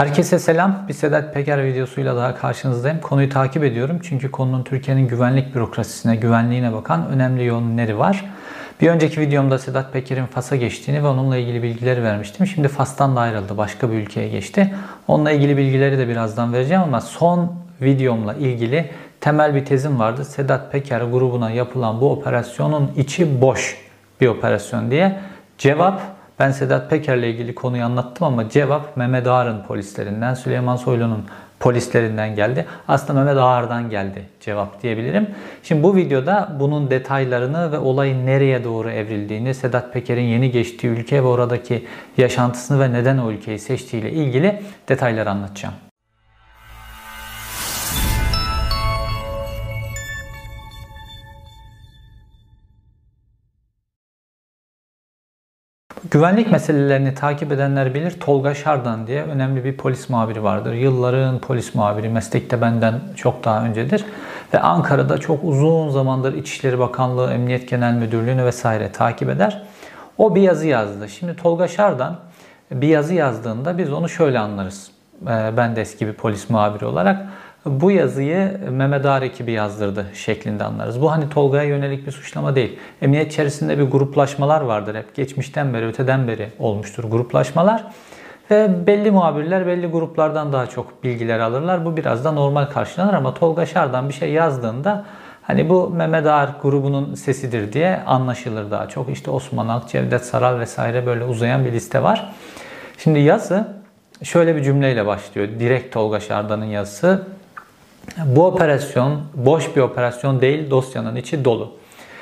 Herkese selam. Bir Sedat Peker videosuyla daha karşınızdayım. Konuyu takip ediyorum çünkü konunun Türkiye'nin güvenlik bürokrasisine, güvenliğine bakan önemli yönleri var. Bir önceki videomda Sedat Peker'in Fas'a geçtiğini ve onunla ilgili bilgileri vermiştim. Şimdi Fas'tan da ayrıldı, başka bir ülkeye geçti. Onunla ilgili bilgileri de birazdan vereceğim ama son videomla ilgili temel bir tezim vardı. Sedat Peker grubuna yapılan bu operasyonun içi boş bir operasyon diye. Cevap ben Sedat Peker'le ilgili konuyu anlattım ama cevap Mehmet Ağar'ın polislerinden, Süleyman Soylu'nun polislerinden geldi. Aslında Mehmet Ağar'dan geldi cevap diyebilirim. Şimdi bu videoda bunun detaylarını ve olayın nereye doğru evrildiğini, Sedat Peker'in yeni geçtiği ülke ve oradaki yaşantısını ve neden o ülkeyi seçtiğiyle ilgili detayları anlatacağım. Güvenlik meselelerini takip edenler bilir. Tolga Şardan diye önemli bir polis muhabiri vardır. Yılların polis muhabiri. Meslekte benden çok daha öncedir. Ve Ankara'da çok uzun zamandır İçişleri Bakanlığı, Emniyet Genel Müdürlüğü'nü vesaire takip eder. O bir yazı yazdı. Şimdi Tolga Şardan bir yazı yazdığında biz onu şöyle anlarız. Ee, ben de eski bir polis muhabiri olarak bu yazıyı Mehmet Ağar ekibi yazdırdı şeklinde anlarız. Bu hani Tolga'ya yönelik bir suçlama değil. Emniyet içerisinde bir gruplaşmalar vardır hep. Geçmişten beri, öteden beri olmuştur gruplaşmalar. Ve belli muhabirler belli gruplardan daha çok bilgiler alırlar. Bu biraz da normal karşılanır ama Tolga Şardan bir şey yazdığında hani bu Mehmet Ağar grubunun sesidir diye anlaşılır daha çok. İşte Osman Ak, Cevdet Saral vesaire böyle uzayan bir liste var. Şimdi yazı şöyle bir cümleyle başlıyor. Direkt Tolga Şardan'ın yazısı. Bu operasyon boş bir operasyon değil, dosyanın içi dolu.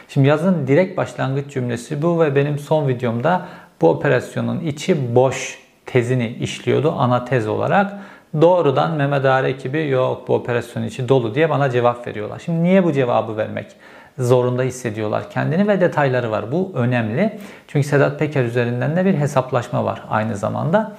Şimdi yazın direkt başlangıç cümlesi bu ve benim son videomda bu operasyonun içi boş tezini işliyordu ana tez olarak. Doğrudan Mehmet Ağar ekibi yok bu operasyon içi dolu diye bana cevap veriyorlar. Şimdi niye bu cevabı vermek zorunda hissediyorlar kendini ve detayları var. Bu önemli. Çünkü Sedat Peker üzerinden de bir hesaplaşma var aynı zamanda.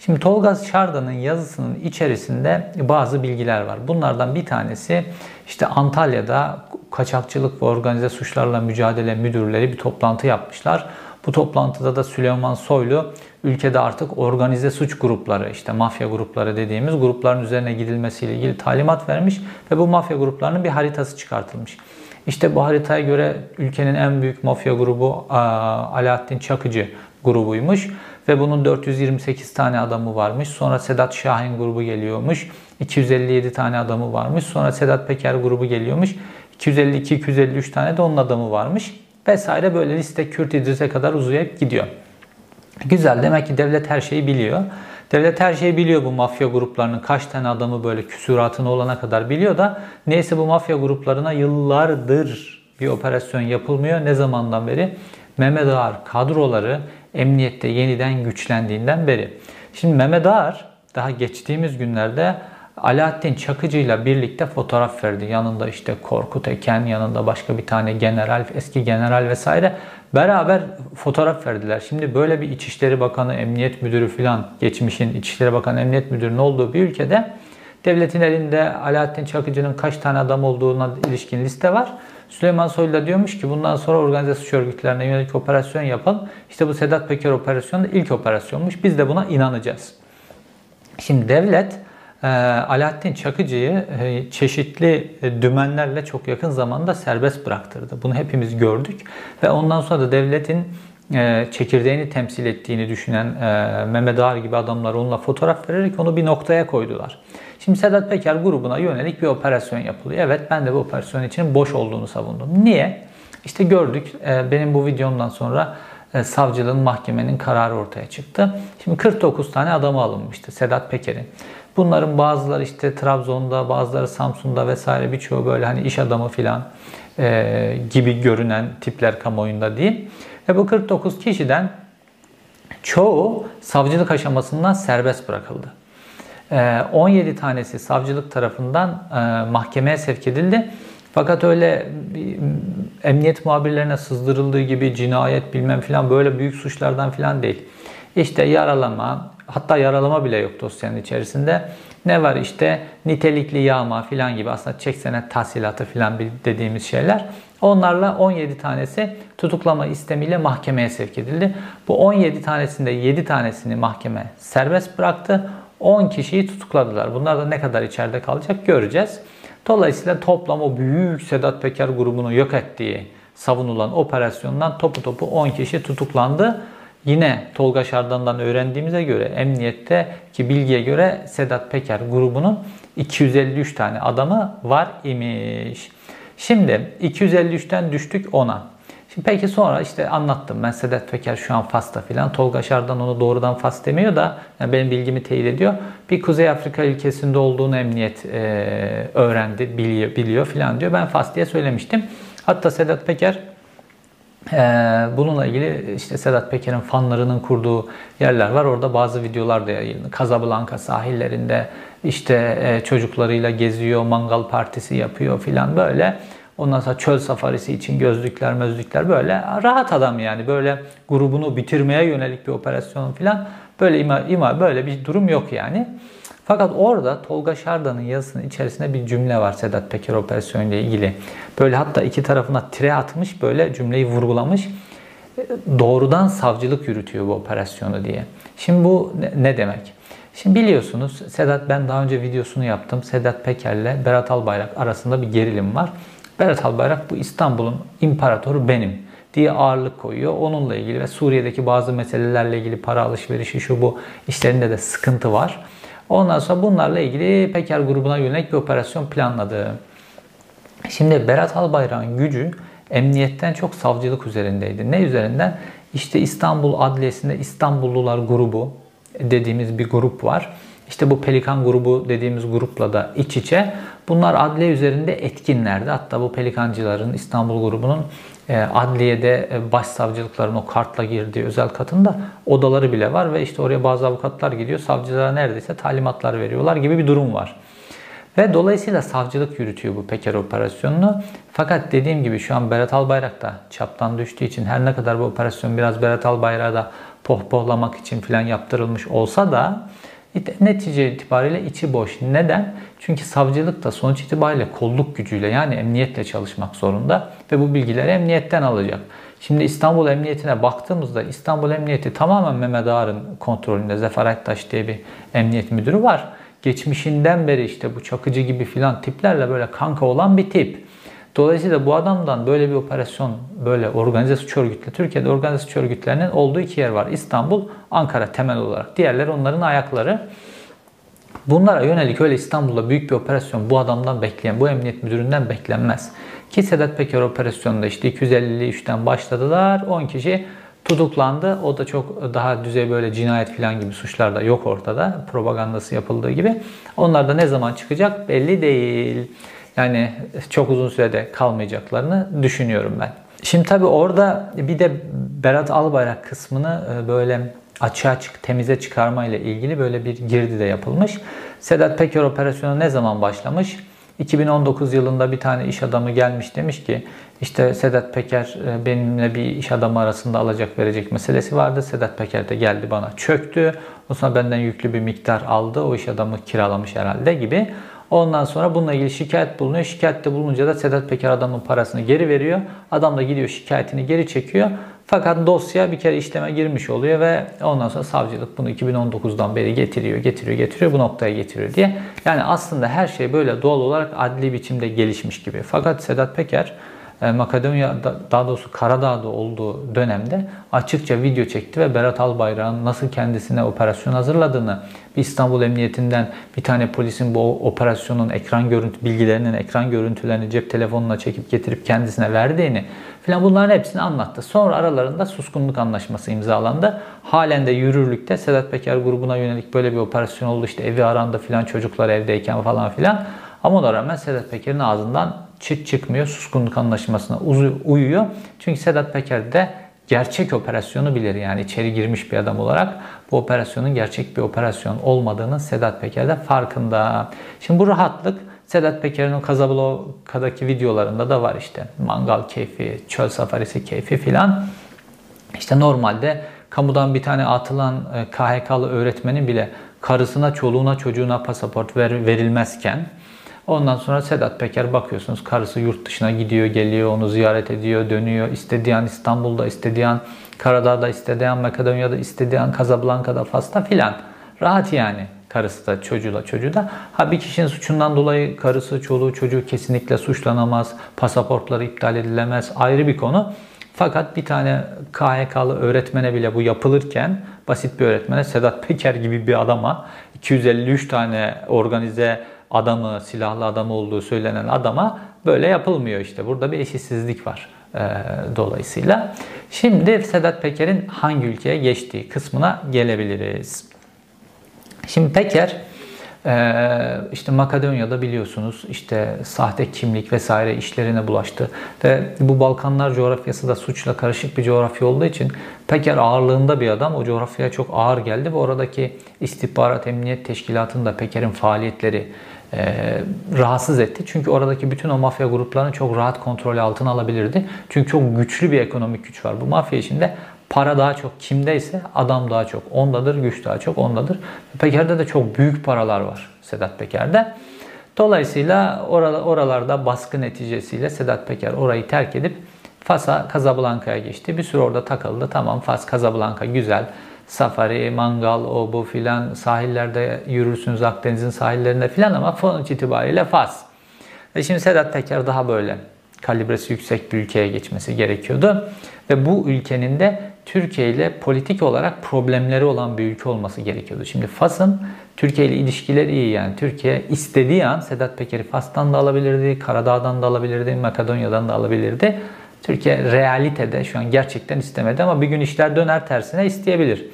Şimdi Tolga Şardan'ın yazısının içerisinde bazı bilgiler var. Bunlardan bir tanesi işte Antalya'da kaçakçılık ve organize suçlarla mücadele müdürleri bir toplantı yapmışlar. Bu toplantıda da Süleyman Soylu ülkede artık organize suç grupları işte mafya grupları dediğimiz grupların üzerine gidilmesiyle ilgili talimat vermiş ve bu mafya gruplarının bir haritası çıkartılmış. İşte bu haritaya göre ülkenin en büyük mafya grubu Alaaddin Çakıcı grubuymuş ve bunun 428 tane adamı varmış. Sonra Sedat Şahin grubu geliyormuş. 257 tane adamı varmış. Sonra Sedat Peker grubu geliyormuş. 252-253 tane de onun adamı varmış. Vesaire böyle liste Kürt İdris'e kadar uzayıp gidiyor. Güzel demek ki devlet her şeyi biliyor. Devlet her şeyi biliyor bu mafya gruplarının kaç tane adamı böyle küsuratını olana kadar biliyor da neyse bu mafya gruplarına yıllardır bir operasyon yapılmıyor. Ne zamandan beri? Mehmet Ağar kadroları emniyette yeniden güçlendiğinden beri. Şimdi Mehmet Ağar daha geçtiğimiz günlerde Alaaddin Çakıcı ile birlikte fotoğraf verdi. Yanında işte Korkut Eken, yanında başka bir tane general, eski general vesaire beraber fotoğraf verdiler. Şimdi böyle bir İçişleri Bakanı, Emniyet Müdürü filan geçmişin İçişleri Bakanı, Emniyet Müdürü'nün olduğu bir ülkede devletin elinde Alaaddin Çakıcı'nın kaç tane adam olduğuna ilişkin liste var. Süleyman Soylu da diyormuş ki bundan sonra organize suç örgütlerine yönelik operasyon yapalım. İşte bu Sedat Peker operasyonu da ilk operasyonmuş. Biz de buna inanacağız. Şimdi devlet e, Alaaddin Çakıcı'yı e, çeşitli e, dümenlerle çok yakın zamanda serbest bıraktırdı. Bunu hepimiz gördük ve ondan sonra da devletin çekirdeğini temsil ettiğini düşünen Mehmet Ağar gibi adamlar onunla fotoğraf vererek onu bir noktaya koydular. Şimdi Sedat Peker grubuna yönelik bir operasyon yapılıyor. Evet ben de bu operasyon için boş olduğunu savundum. Niye? İşte gördük e, benim bu videomdan sonra e, savcılığın mahkemenin kararı ortaya çıktı. Şimdi 49 tane adamı alınmıştı Sedat Peker'in. Bunların bazıları işte Trabzon'da, bazıları Samsun'da vesaire birçoğu böyle hani iş adamı filan e, gibi görünen tipler kamuoyunda değil. Ve bu 49 kişiden çoğu savcılık aşamasından serbest bırakıldı. 17 ee, tanesi savcılık tarafından e, mahkemeye sevk edildi. Fakat öyle emniyet muhabirlerine sızdırıldığı gibi cinayet bilmem filan böyle büyük suçlardan filan değil. İşte yaralama, hatta yaralama bile yok dosyanın içerisinde. Ne var işte nitelikli yağma filan gibi aslında çek senet tahsilatı filan dediğimiz şeyler. Onlarla 17 tanesi tutuklama istemiyle mahkemeye sevk edildi. Bu 17 tanesinde 7 tanesini mahkeme serbest bıraktı. 10 kişiyi tutukladılar. Bunlar da ne kadar içeride kalacak göreceğiz. Dolayısıyla toplam o büyük Sedat Peker grubunu yok ettiği savunulan operasyondan topu topu 10 kişi tutuklandı. Yine Tolga Şardan'dan öğrendiğimize göre emniyette ki bilgiye göre Sedat Peker grubunun 253 tane adamı var imiş. Şimdi 253'ten düştük 10'a. Şimdi peki sonra işte anlattım ben Sedat Peker şu an Fas'ta filan. Tolga Şardan onu doğrudan Fas demiyor da yani benim bilgimi teyit ediyor. Bir Kuzey Afrika ülkesinde olduğunu emniyet e, öğrendi, biliyor, biliyor filan diyor. Ben Fas diye söylemiştim. Hatta Sedat Peker bununla ilgili işte Sedat Peker'in fanlarının kurduğu yerler var. Orada bazı videolar da yayınlanıyor. Casablanca sahillerinde işte e, çocuklarıyla geziyor, mangal partisi yapıyor filan böyle. Ondan sonra çöl safarisi için gözlükler, mözlükler böyle rahat adam yani. Böyle grubunu bitirmeye yönelik bir operasyon filan böyle ima, ima böyle bir durum yok yani. Fakat orada Tolga Şardan'ın yazısının içerisinde bir cümle var Sedat Peker operasyonu ile ilgili. Böyle hatta iki tarafına tire atmış böyle cümleyi vurgulamış. Doğrudan savcılık yürütüyor bu operasyonu diye. Şimdi bu ne demek? Şimdi biliyorsunuz Sedat ben daha önce videosunu yaptım. Sedat Peker'le Berat Albayrak arasında bir gerilim var. Berat Albayrak bu İstanbul'un imparatoru benim diye ağırlık koyuyor. Onunla ilgili ve Suriye'deki bazı meselelerle ilgili para alışverişi şu bu işlerinde de sıkıntı var. Ondan sonra bunlarla ilgili Peker grubuna yönelik bir operasyon planladı. Şimdi Berat Albayrak'ın gücü emniyetten çok savcılık üzerindeydi. Ne üzerinden? İşte İstanbul Adliyesi'nde İstanbullular grubu dediğimiz bir grup var. İşte bu Pelikan grubu dediğimiz grupla da iç içe. Bunlar adliye üzerinde etkinlerdi. Hatta bu Pelikancıların İstanbul grubunun e, adliyede e, başsavcılıkların o kartla girdiği özel katında odaları bile var ve işte oraya bazı avukatlar gidiyor. Savcılara neredeyse talimatlar veriyorlar gibi bir durum var. Ve dolayısıyla savcılık yürütüyor bu Peker operasyonunu. Fakat dediğim gibi şu an Berat Albayrak da çaptan düştüğü için her ne kadar bu operasyon biraz Berat Albayrak'a da pohpohlamak için falan yaptırılmış olsa da netice itibariyle içi boş. Neden? Çünkü savcılık da sonuç itibariyle kolluk gücüyle yani emniyetle çalışmak zorunda ve bu bilgileri emniyetten alacak. Şimdi İstanbul Emniyetine baktığımızda İstanbul Emniyeti tamamen Mehmet Ağar'ın kontrolünde. Zafer Aktaş diye bir emniyet müdürü var. Geçmişinden beri işte bu çakıcı gibi filan tiplerle böyle kanka olan bir tip. Dolayısıyla bu adamdan böyle bir operasyon, böyle organize suç örgütleri, Türkiye'de organize suç örgütlerinin olduğu iki yer var. İstanbul, Ankara temel olarak. Diğerleri onların ayakları. Bunlara yönelik öyle İstanbul'da büyük bir operasyon bu adamdan bekleyen, bu emniyet müdüründen beklenmez. Ki Sedat Peker operasyonunda işte 253'ten başladılar. 10 kişi tutuklandı. O da çok daha düzey böyle cinayet falan gibi suçlar da yok ortada. Propagandası yapıldığı gibi. Onlar da ne zaman çıkacak belli değil. Yani çok uzun sürede kalmayacaklarını düşünüyorum ben. Şimdi tabii orada bir de Berat Albayrak kısmını e, böyle açığa çık, temize çıkarma ile ilgili böyle bir girdi de yapılmış. Sedat Peker operasyonu ne zaman başlamış? 2019 yılında bir tane iş adamı gelmiş demiş ki işte Sedat Peker e, benimle bir iş adamı arasında alacak verecek meselesi vardı. Sedat Peker de geldi bana çöktü. O sonra benden yüklü bir miktar aldı. O iş adamı kiralamış herhalde gibi. Ondan sonra bununla ilgili şikayet bulunuyor. Şikayette bulununca da Sedat Peker adamın parasını geri veriyor. Adam da gidiyor şikayetini geri çekiyor. Fakat dosya bir kere işleme girmiş oluyor ve ondan sonra savcılık bunu 2019'dan beri getiriyor, getiriyor, getiriyor bu noktaya getiriyor diye. Yani aslında her şey böyle doğal olarak adli biçimde gelişmiş gibi. Fakat Sedat Peker Makedonya daha doğrusu Karadağ'da olduğu dönemde açıkça video çekti ve Berat Albayrak'ın nasıl kendisine operasyon hazırladığını, bir İstanbul Emniyetinden bir tane polisin bu operasyonun ekran görüntü bilgilerinin ekran görüntülerini cep telefonuna çekip getirip kendisine verdiğini filan bunların hepsini anlattı. Sonra aralarında suskunluk anlaşması imzalandı. Halen de yürürlükte Sedat Peker grubuna yönelik böyle bir operasyon oldu. İşte evi arandı filan çocuklar evdeyken falan filan. Ama ona rağmen Sedat Peker'in ağzından çıt çıkmıyor. Suskunluk anlaşmasına uyuyor. Çünkü Sedat Peker de gerçek operasyonu bilir. Yani içeri girmiş bir adam olarak bu operasyonun gerçek bir operasyon olmadığını Sedat Peker de farkında. Şimdi bu rahatlık Sedat Peker'in o Casablanca'daki videolarında da var işte. Mangal keyfi, çöl safarisi keyfi filan. İşte normalde kamudan bir tane atılan e, KHK'lı öğretmenin bile karısına, çoluğuna, çocuğuna pasaport ver, verilmezken Ondan sonra Sedat Peker bakıyorsunuz karısı yurt dışına gidiyor, geliyor, onu ziyaret ediyor, dönüyor. İstediği an İstanbul'da, istediği an Karadağ'da, istediği an Makedonya'da, istediği an Fas'ta filan. Rahat yani Karısı da çocuğu da çocuğu da. Ha bir kişinin suçundan dolayı karısı, çoluğu, çocuğu kesinlikle suçlanamaz. Pasaportları iptal edilemez. Ayrı bir konu. Fakat bir tane KHK'lı öğretmene bile bu yapılırken basit bir öğretmene Sedat Peker gibi bir adama 253 tane organize adamı, silahlı adam olduğu söylenen adama böyle yapılmıyor işte. Burada bir eşitsizlik var e, dolayısıyla. Şimdi Sedat Peker'in hangi ülkeye geçtiği kısmına gelebiliriz. Şimdi Peker ee, işte Makedonya'da biliyorsunuz işte sahte kimlik vesaire işlerine bulaştı. Ve bu Balkanlar coğrafyası da suçla karışık bir coğrafya olduğu için Peker ağırlığında bir adam o coğrafyaya çok ağır geldi ve oradaki istihbarat emniyet teşkilatında Peker'in faaliyetleri e, rahatsız etti. Çünkü oradaki bütün o mafya gruplarını çok rahat kontrol altına alabilirdi. Çünkü çok güçlü bir ekonomik güç var. Bu mafya içinde Para daha çok kimdeyse adam daha çok ondadır, güç daha çok ondadır. Peker'de de çok büyük paralar var Sedat Peker'de. Dolayısıyla oralarda baskı neticesiyle Sedat Peker orayı terk edip Fas'a, Casablanca'ya geçti. Bir süre orada takıldı. Tamam Fas, Casablanca güzel. Safari, mangal, o bu filan sahillerde yürürsünüz Akdeniz'in sahillerinde filan ama sonuç itibariyle Fas. Ve şimdi Sedat Peker daha böyle kalibresi yüksek bir ülkeye geçmesi gerekiyordu. Ve bu ülkenin de Türkiye ile politik olarak problemleri olan bir ülke olması gerekiyordu. Şimdi Fas'ın Türkiye ile ilişkileri iyi yani. Türkiye istediği an Sedat Peker'i Fas'tan da alabilirdi, Karadağ'dan da alabilirdi, Makedonya'dan da alabilirdi. Türkiye realitede şu an gerçekten istemedi ama bir gün işler döner tersine isteyebilir.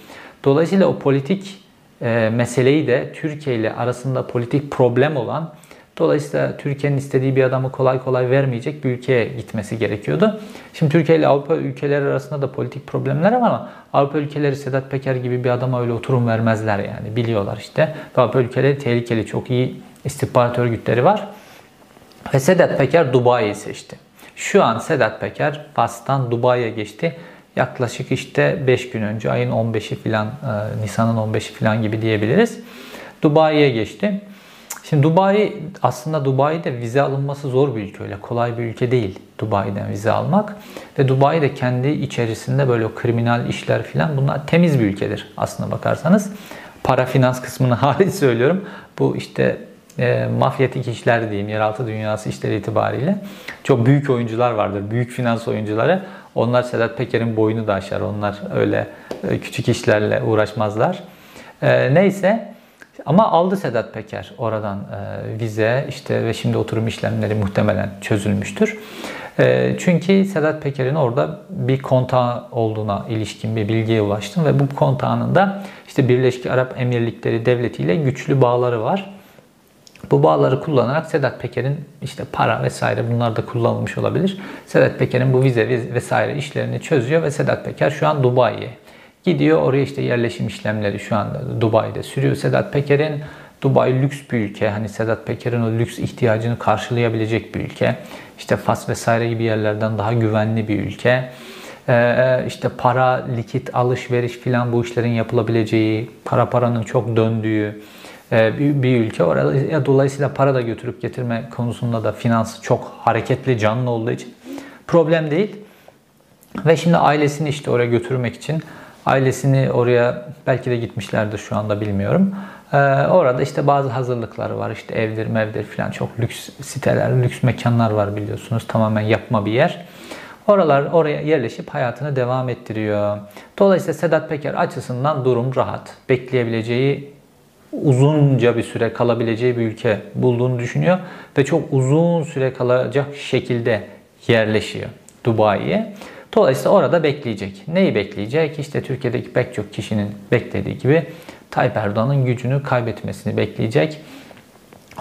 Dolayısıyla o politik e, meseleyi de Türkiye ile arasında politik problem olan Dolayısıyla Türkiye'nin istediği bir adamı kolay kolay vermeyecek bir ülkeye gitmesi gerekiyordu. Şimdi Türkiye ile Avrupa ülkeleri arasında da politik problemler var ama Avrupa ülkeleri Sedat Peker gibi bir adama öyle oturum vermezler yani biliyorlar işte. Avrupa ülkeleri tehlikeli çok iyi istihbarat örgütleri var. Ve Sedat Peker Dubai'yi seçti. Şu an Sedat Peker Fas'tan Dubai'ye geçti. Yaklaşık işte 5 gün önce ayın 15'i filan e, Nisan'ın 15'i filan gibi diyebiliriz. Dubai'ye geçti. Şimdi Dubai aslında Dubai'de vize alınması zor bir ülke öyle kolay bir ülke değil Dubai'den vize almak ve Dubai de kendi içerisinde böyle o kriminal işler filan bunlar temiz bir ülkedir aslına bakarsanız. Para finans kısmını hariç söylüyorum. Bu işte e, mafyatik işler diyeyim, yeraltı dünyası işleri itibariyle çok büyük oyuncular vardır. Büyük finans oyuncuları. Onlar Sedat Peker'in boyunu da aşar. Onlar öyle e, küçük işlerle uğraşmazlar. E, neyse ama aldı Sedat Peker oradan e, vize işte ve şimdi oturum işlemleri muhtemelen çözülmüştür. E, çünkü Sedat Peker'in orada bir kontağı olduğuna ilişkin bir bilgiye ulaştım ve bu kontağının da işte Birleşik Arap Emirlikleri Devleti ile güçlü bağları var. Bu bağları kullanarak Sedat Peker'in işte para vesaire bunlar da kullanılmış olabilir. Sedat Peker'in bu vize vesaire işlerini çözüyor ve Sedat Peker şu an Dubai'ye Gidiyor oraya işte yerleşim işlemleri şu anda Dubai'de sürüyor. Sedat Peker'in Dubai lüks bir ülke. Hani Sedat Peker'in o lüks ihtiyacını karşılayabilecek bir ülke. İşte Fas vesaire gibi yerlerden daha güvenli bir ülke. Ee, işte para, likit, alışveriş filan bu işlerin yapılabileceği, para paranın çok döndüğü bir, bir ülke. Orada dolayısıyla para da götürüp getirme konusunda da finans çok hareketli, canlı olduğu için problem değil. Ve şimdi ailesini işte oraya götürmek için Ailesini oraya belki de gitmişlerdir şu anda bilmiyorum. Ee, orada işte bazı hazırlıkları var. İşte evdir, mevdir falan çok lüks siteler, lüks mekanlar var biliyorsunuz. Tamamen yapma bir yer. Oralar oraya yerleşip hayatını devam ettiriyor. Dolayısıyla Sedat Peker açısından durum rahat. Bekleyebileceği uzunca bir süre kalabileceği bir ülke bulduğunu düşünüyor ve çok uzun süre kalacak şekilde yerleşiyor Dubai'ye. Dolayısıyla orada bekleyecek. Neyi bekleyecek? İşte Türkiye'deki pek çok kişinin beklediği gibi Tayyip Erdoğan'ın gücünü kaybetmesini bekleyecek.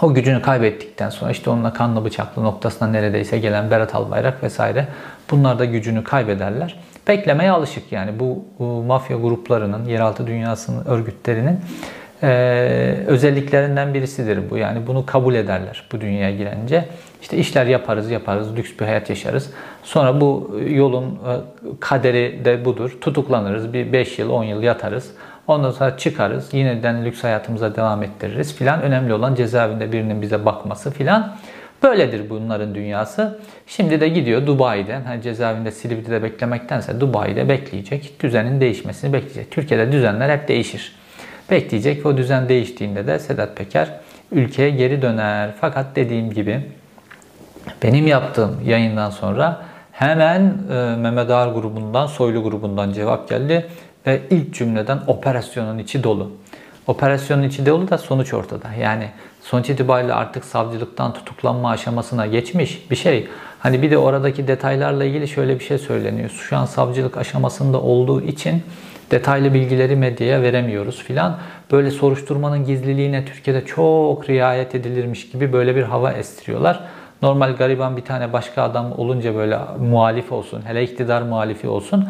O gücünü kaybettikten sonra işte onunla kanlı bıçaklı noktasına neredeyse gelen Berat Albayrak vesaire bunlar da gücünü kaybederler. Beklemeye alışık yani bu, bu mafya gruplarının, yeraltı dünyasının örgütlerinin e, özelliklerinden birisidir bu. Yani bunu kabul ederler bu dünyaya girince. İşte işler yaparız yaparız, lüks bir hayat yaşarız. Sonra bu yolun e, kaderi de budur. Tutuklanırız, bir 5 yıl 10 yıl yatarız. Ondan sonra çıkarız, yeniden lüks hayatımıza devam ettiririz filan. Önemli olan cezaevinde birinin bize bakması filan. Böyledir bunların dünyası. Şimdi de gidiyor Dubai'de, hani cezaevinde Silivri'de beklemektense Dubai'de bekleyecek. Düzenin değişmesini bekleyecek. Türkiye'de düzenler hep değişir. Bekleyecek. O düzen değiştiğinde de Sedat Peker ülkeye geri döner. Fakat dediğim gibi benim yaptığım yayından sonra hemen e, Mehmet Ağar grubundan, Soylu grubundan cevap geldi ve ilk cümleden operasyonun içi dolu. Operasyonun içi dolu da sonuç ortada. Yani sonuç itibariyle artık savcılıktan tutuklanma aşamasına geçmiş bir şey. Hani bir de oradaki detaylarla ilgili şöyle bir şey söyleniyor. Şu an savcılık aşamasında olduğu için detaylı bilgileri medyaya veremiyoruz filan. Böyle soruşturmanın gizliliğine Türkiye'de çok riayet edilirmiş gibi böyle bir hava estiriyorlar. Normal gariban bir tane başka adam olunca böyle muhalif olsun, hele iktidar muhalifi olsun.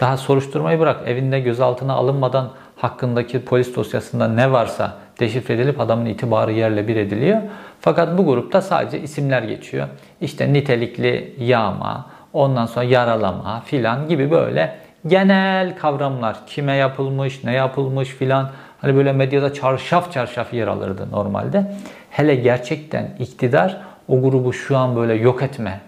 Daha soruşturmayı bırak evinde gözaltına alınmadan hakkındaki polis dosyasında ne varsa deşifre edilip adamın itibarı yerle bir ediliyor. Fakat bu grupta sadece isimler geçiyor. İşte nitelikli yağma, ondan sonra yaralama filan gibi böyle genel kavramlar. Kime yapılmış, ne yapılmış filan. Hani böyle medyada çarşaf çarşaf yer alırdı normalde. Hele gerçekten iktidar o grubu şu an böyle yok etme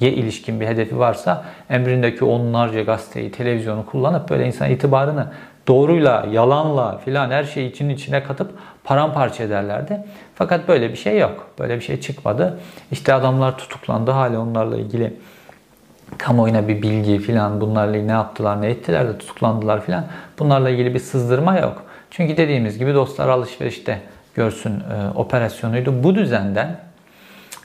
ye ilişkin bir hedefi varsa emrindeki onlarca gazeteyi, televizyonu kullanıp böyle insan itibarını doğruyla, yalanla filan her şeyi için içine katıp paramparça ederlerdi. Fakat böyle bir şey yok. Böyle bir şey çıkmadı. İşte adamlar tutuklandı. Hala onlarla ilgili kamuoyuna bir bilgi filan bunlarla ne yaptılar ne ettiler de tutuklandılar filan. Bunlarla ilgili bir sızdırma yok. Çünkü dediğimiz gibi dostlar alışverişte görsün e, operasyonuydu. Bu düzenden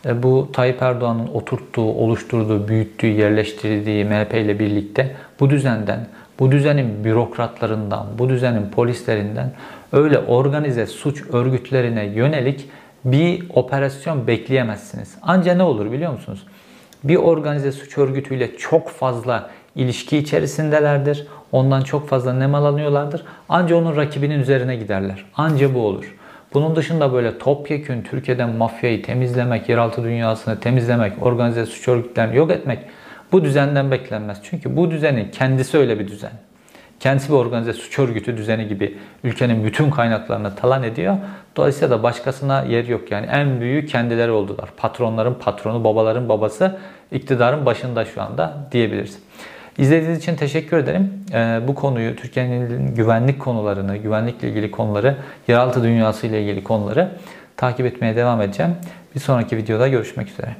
e, bu Tayyip Erdoğan'ın oturttuğu, oluşturduğu, büyüttüğü, yerleştirdiği MHP ile birlikte bu düzenden, bu düzenin bürokratlarından, bu düzenin polislerinden öyle organize suç örgütlerine yönelik bir operasyon bekleyemezsiniz. Anca ne olur biliyor musunuz? Bir organize suç örgütüyle çok fazla ilişki içerisindelerdir. Ondan çok fazla nem alınıyorlardır. Anca onun rakibinin üzerine giderler. Anca bu olur. Bunun dışında böyle topyekün Türkiye'den mafyayı temizlemek, yeraltı dünyasını temizlemek, organize suç örgütlerini yok etmek bu düzenden beklenmez. Çünkü bu düzenin kendisi öyle bir düzen. Kendisi bir organize suç örgütü düzeni gibi ülkenin bütün kaynaklarını talan ediyor. Dolayısıyla da başkasına yer yok. Yani en büyüğü kendileri oldular. Patronların patronu, babaların babası, iktidarın başında şu anda diyebiliriz. İzlediğiniz için teşekkür ederim. Ee, bu konuyu, Türkiye'nin güvenlik konularını, güvenlikle ilgili konuları, yeraltı dünyası ile ilgili konuları takip etmeye devam edeceğim. Bir sonraki videoda görüşmek üzere.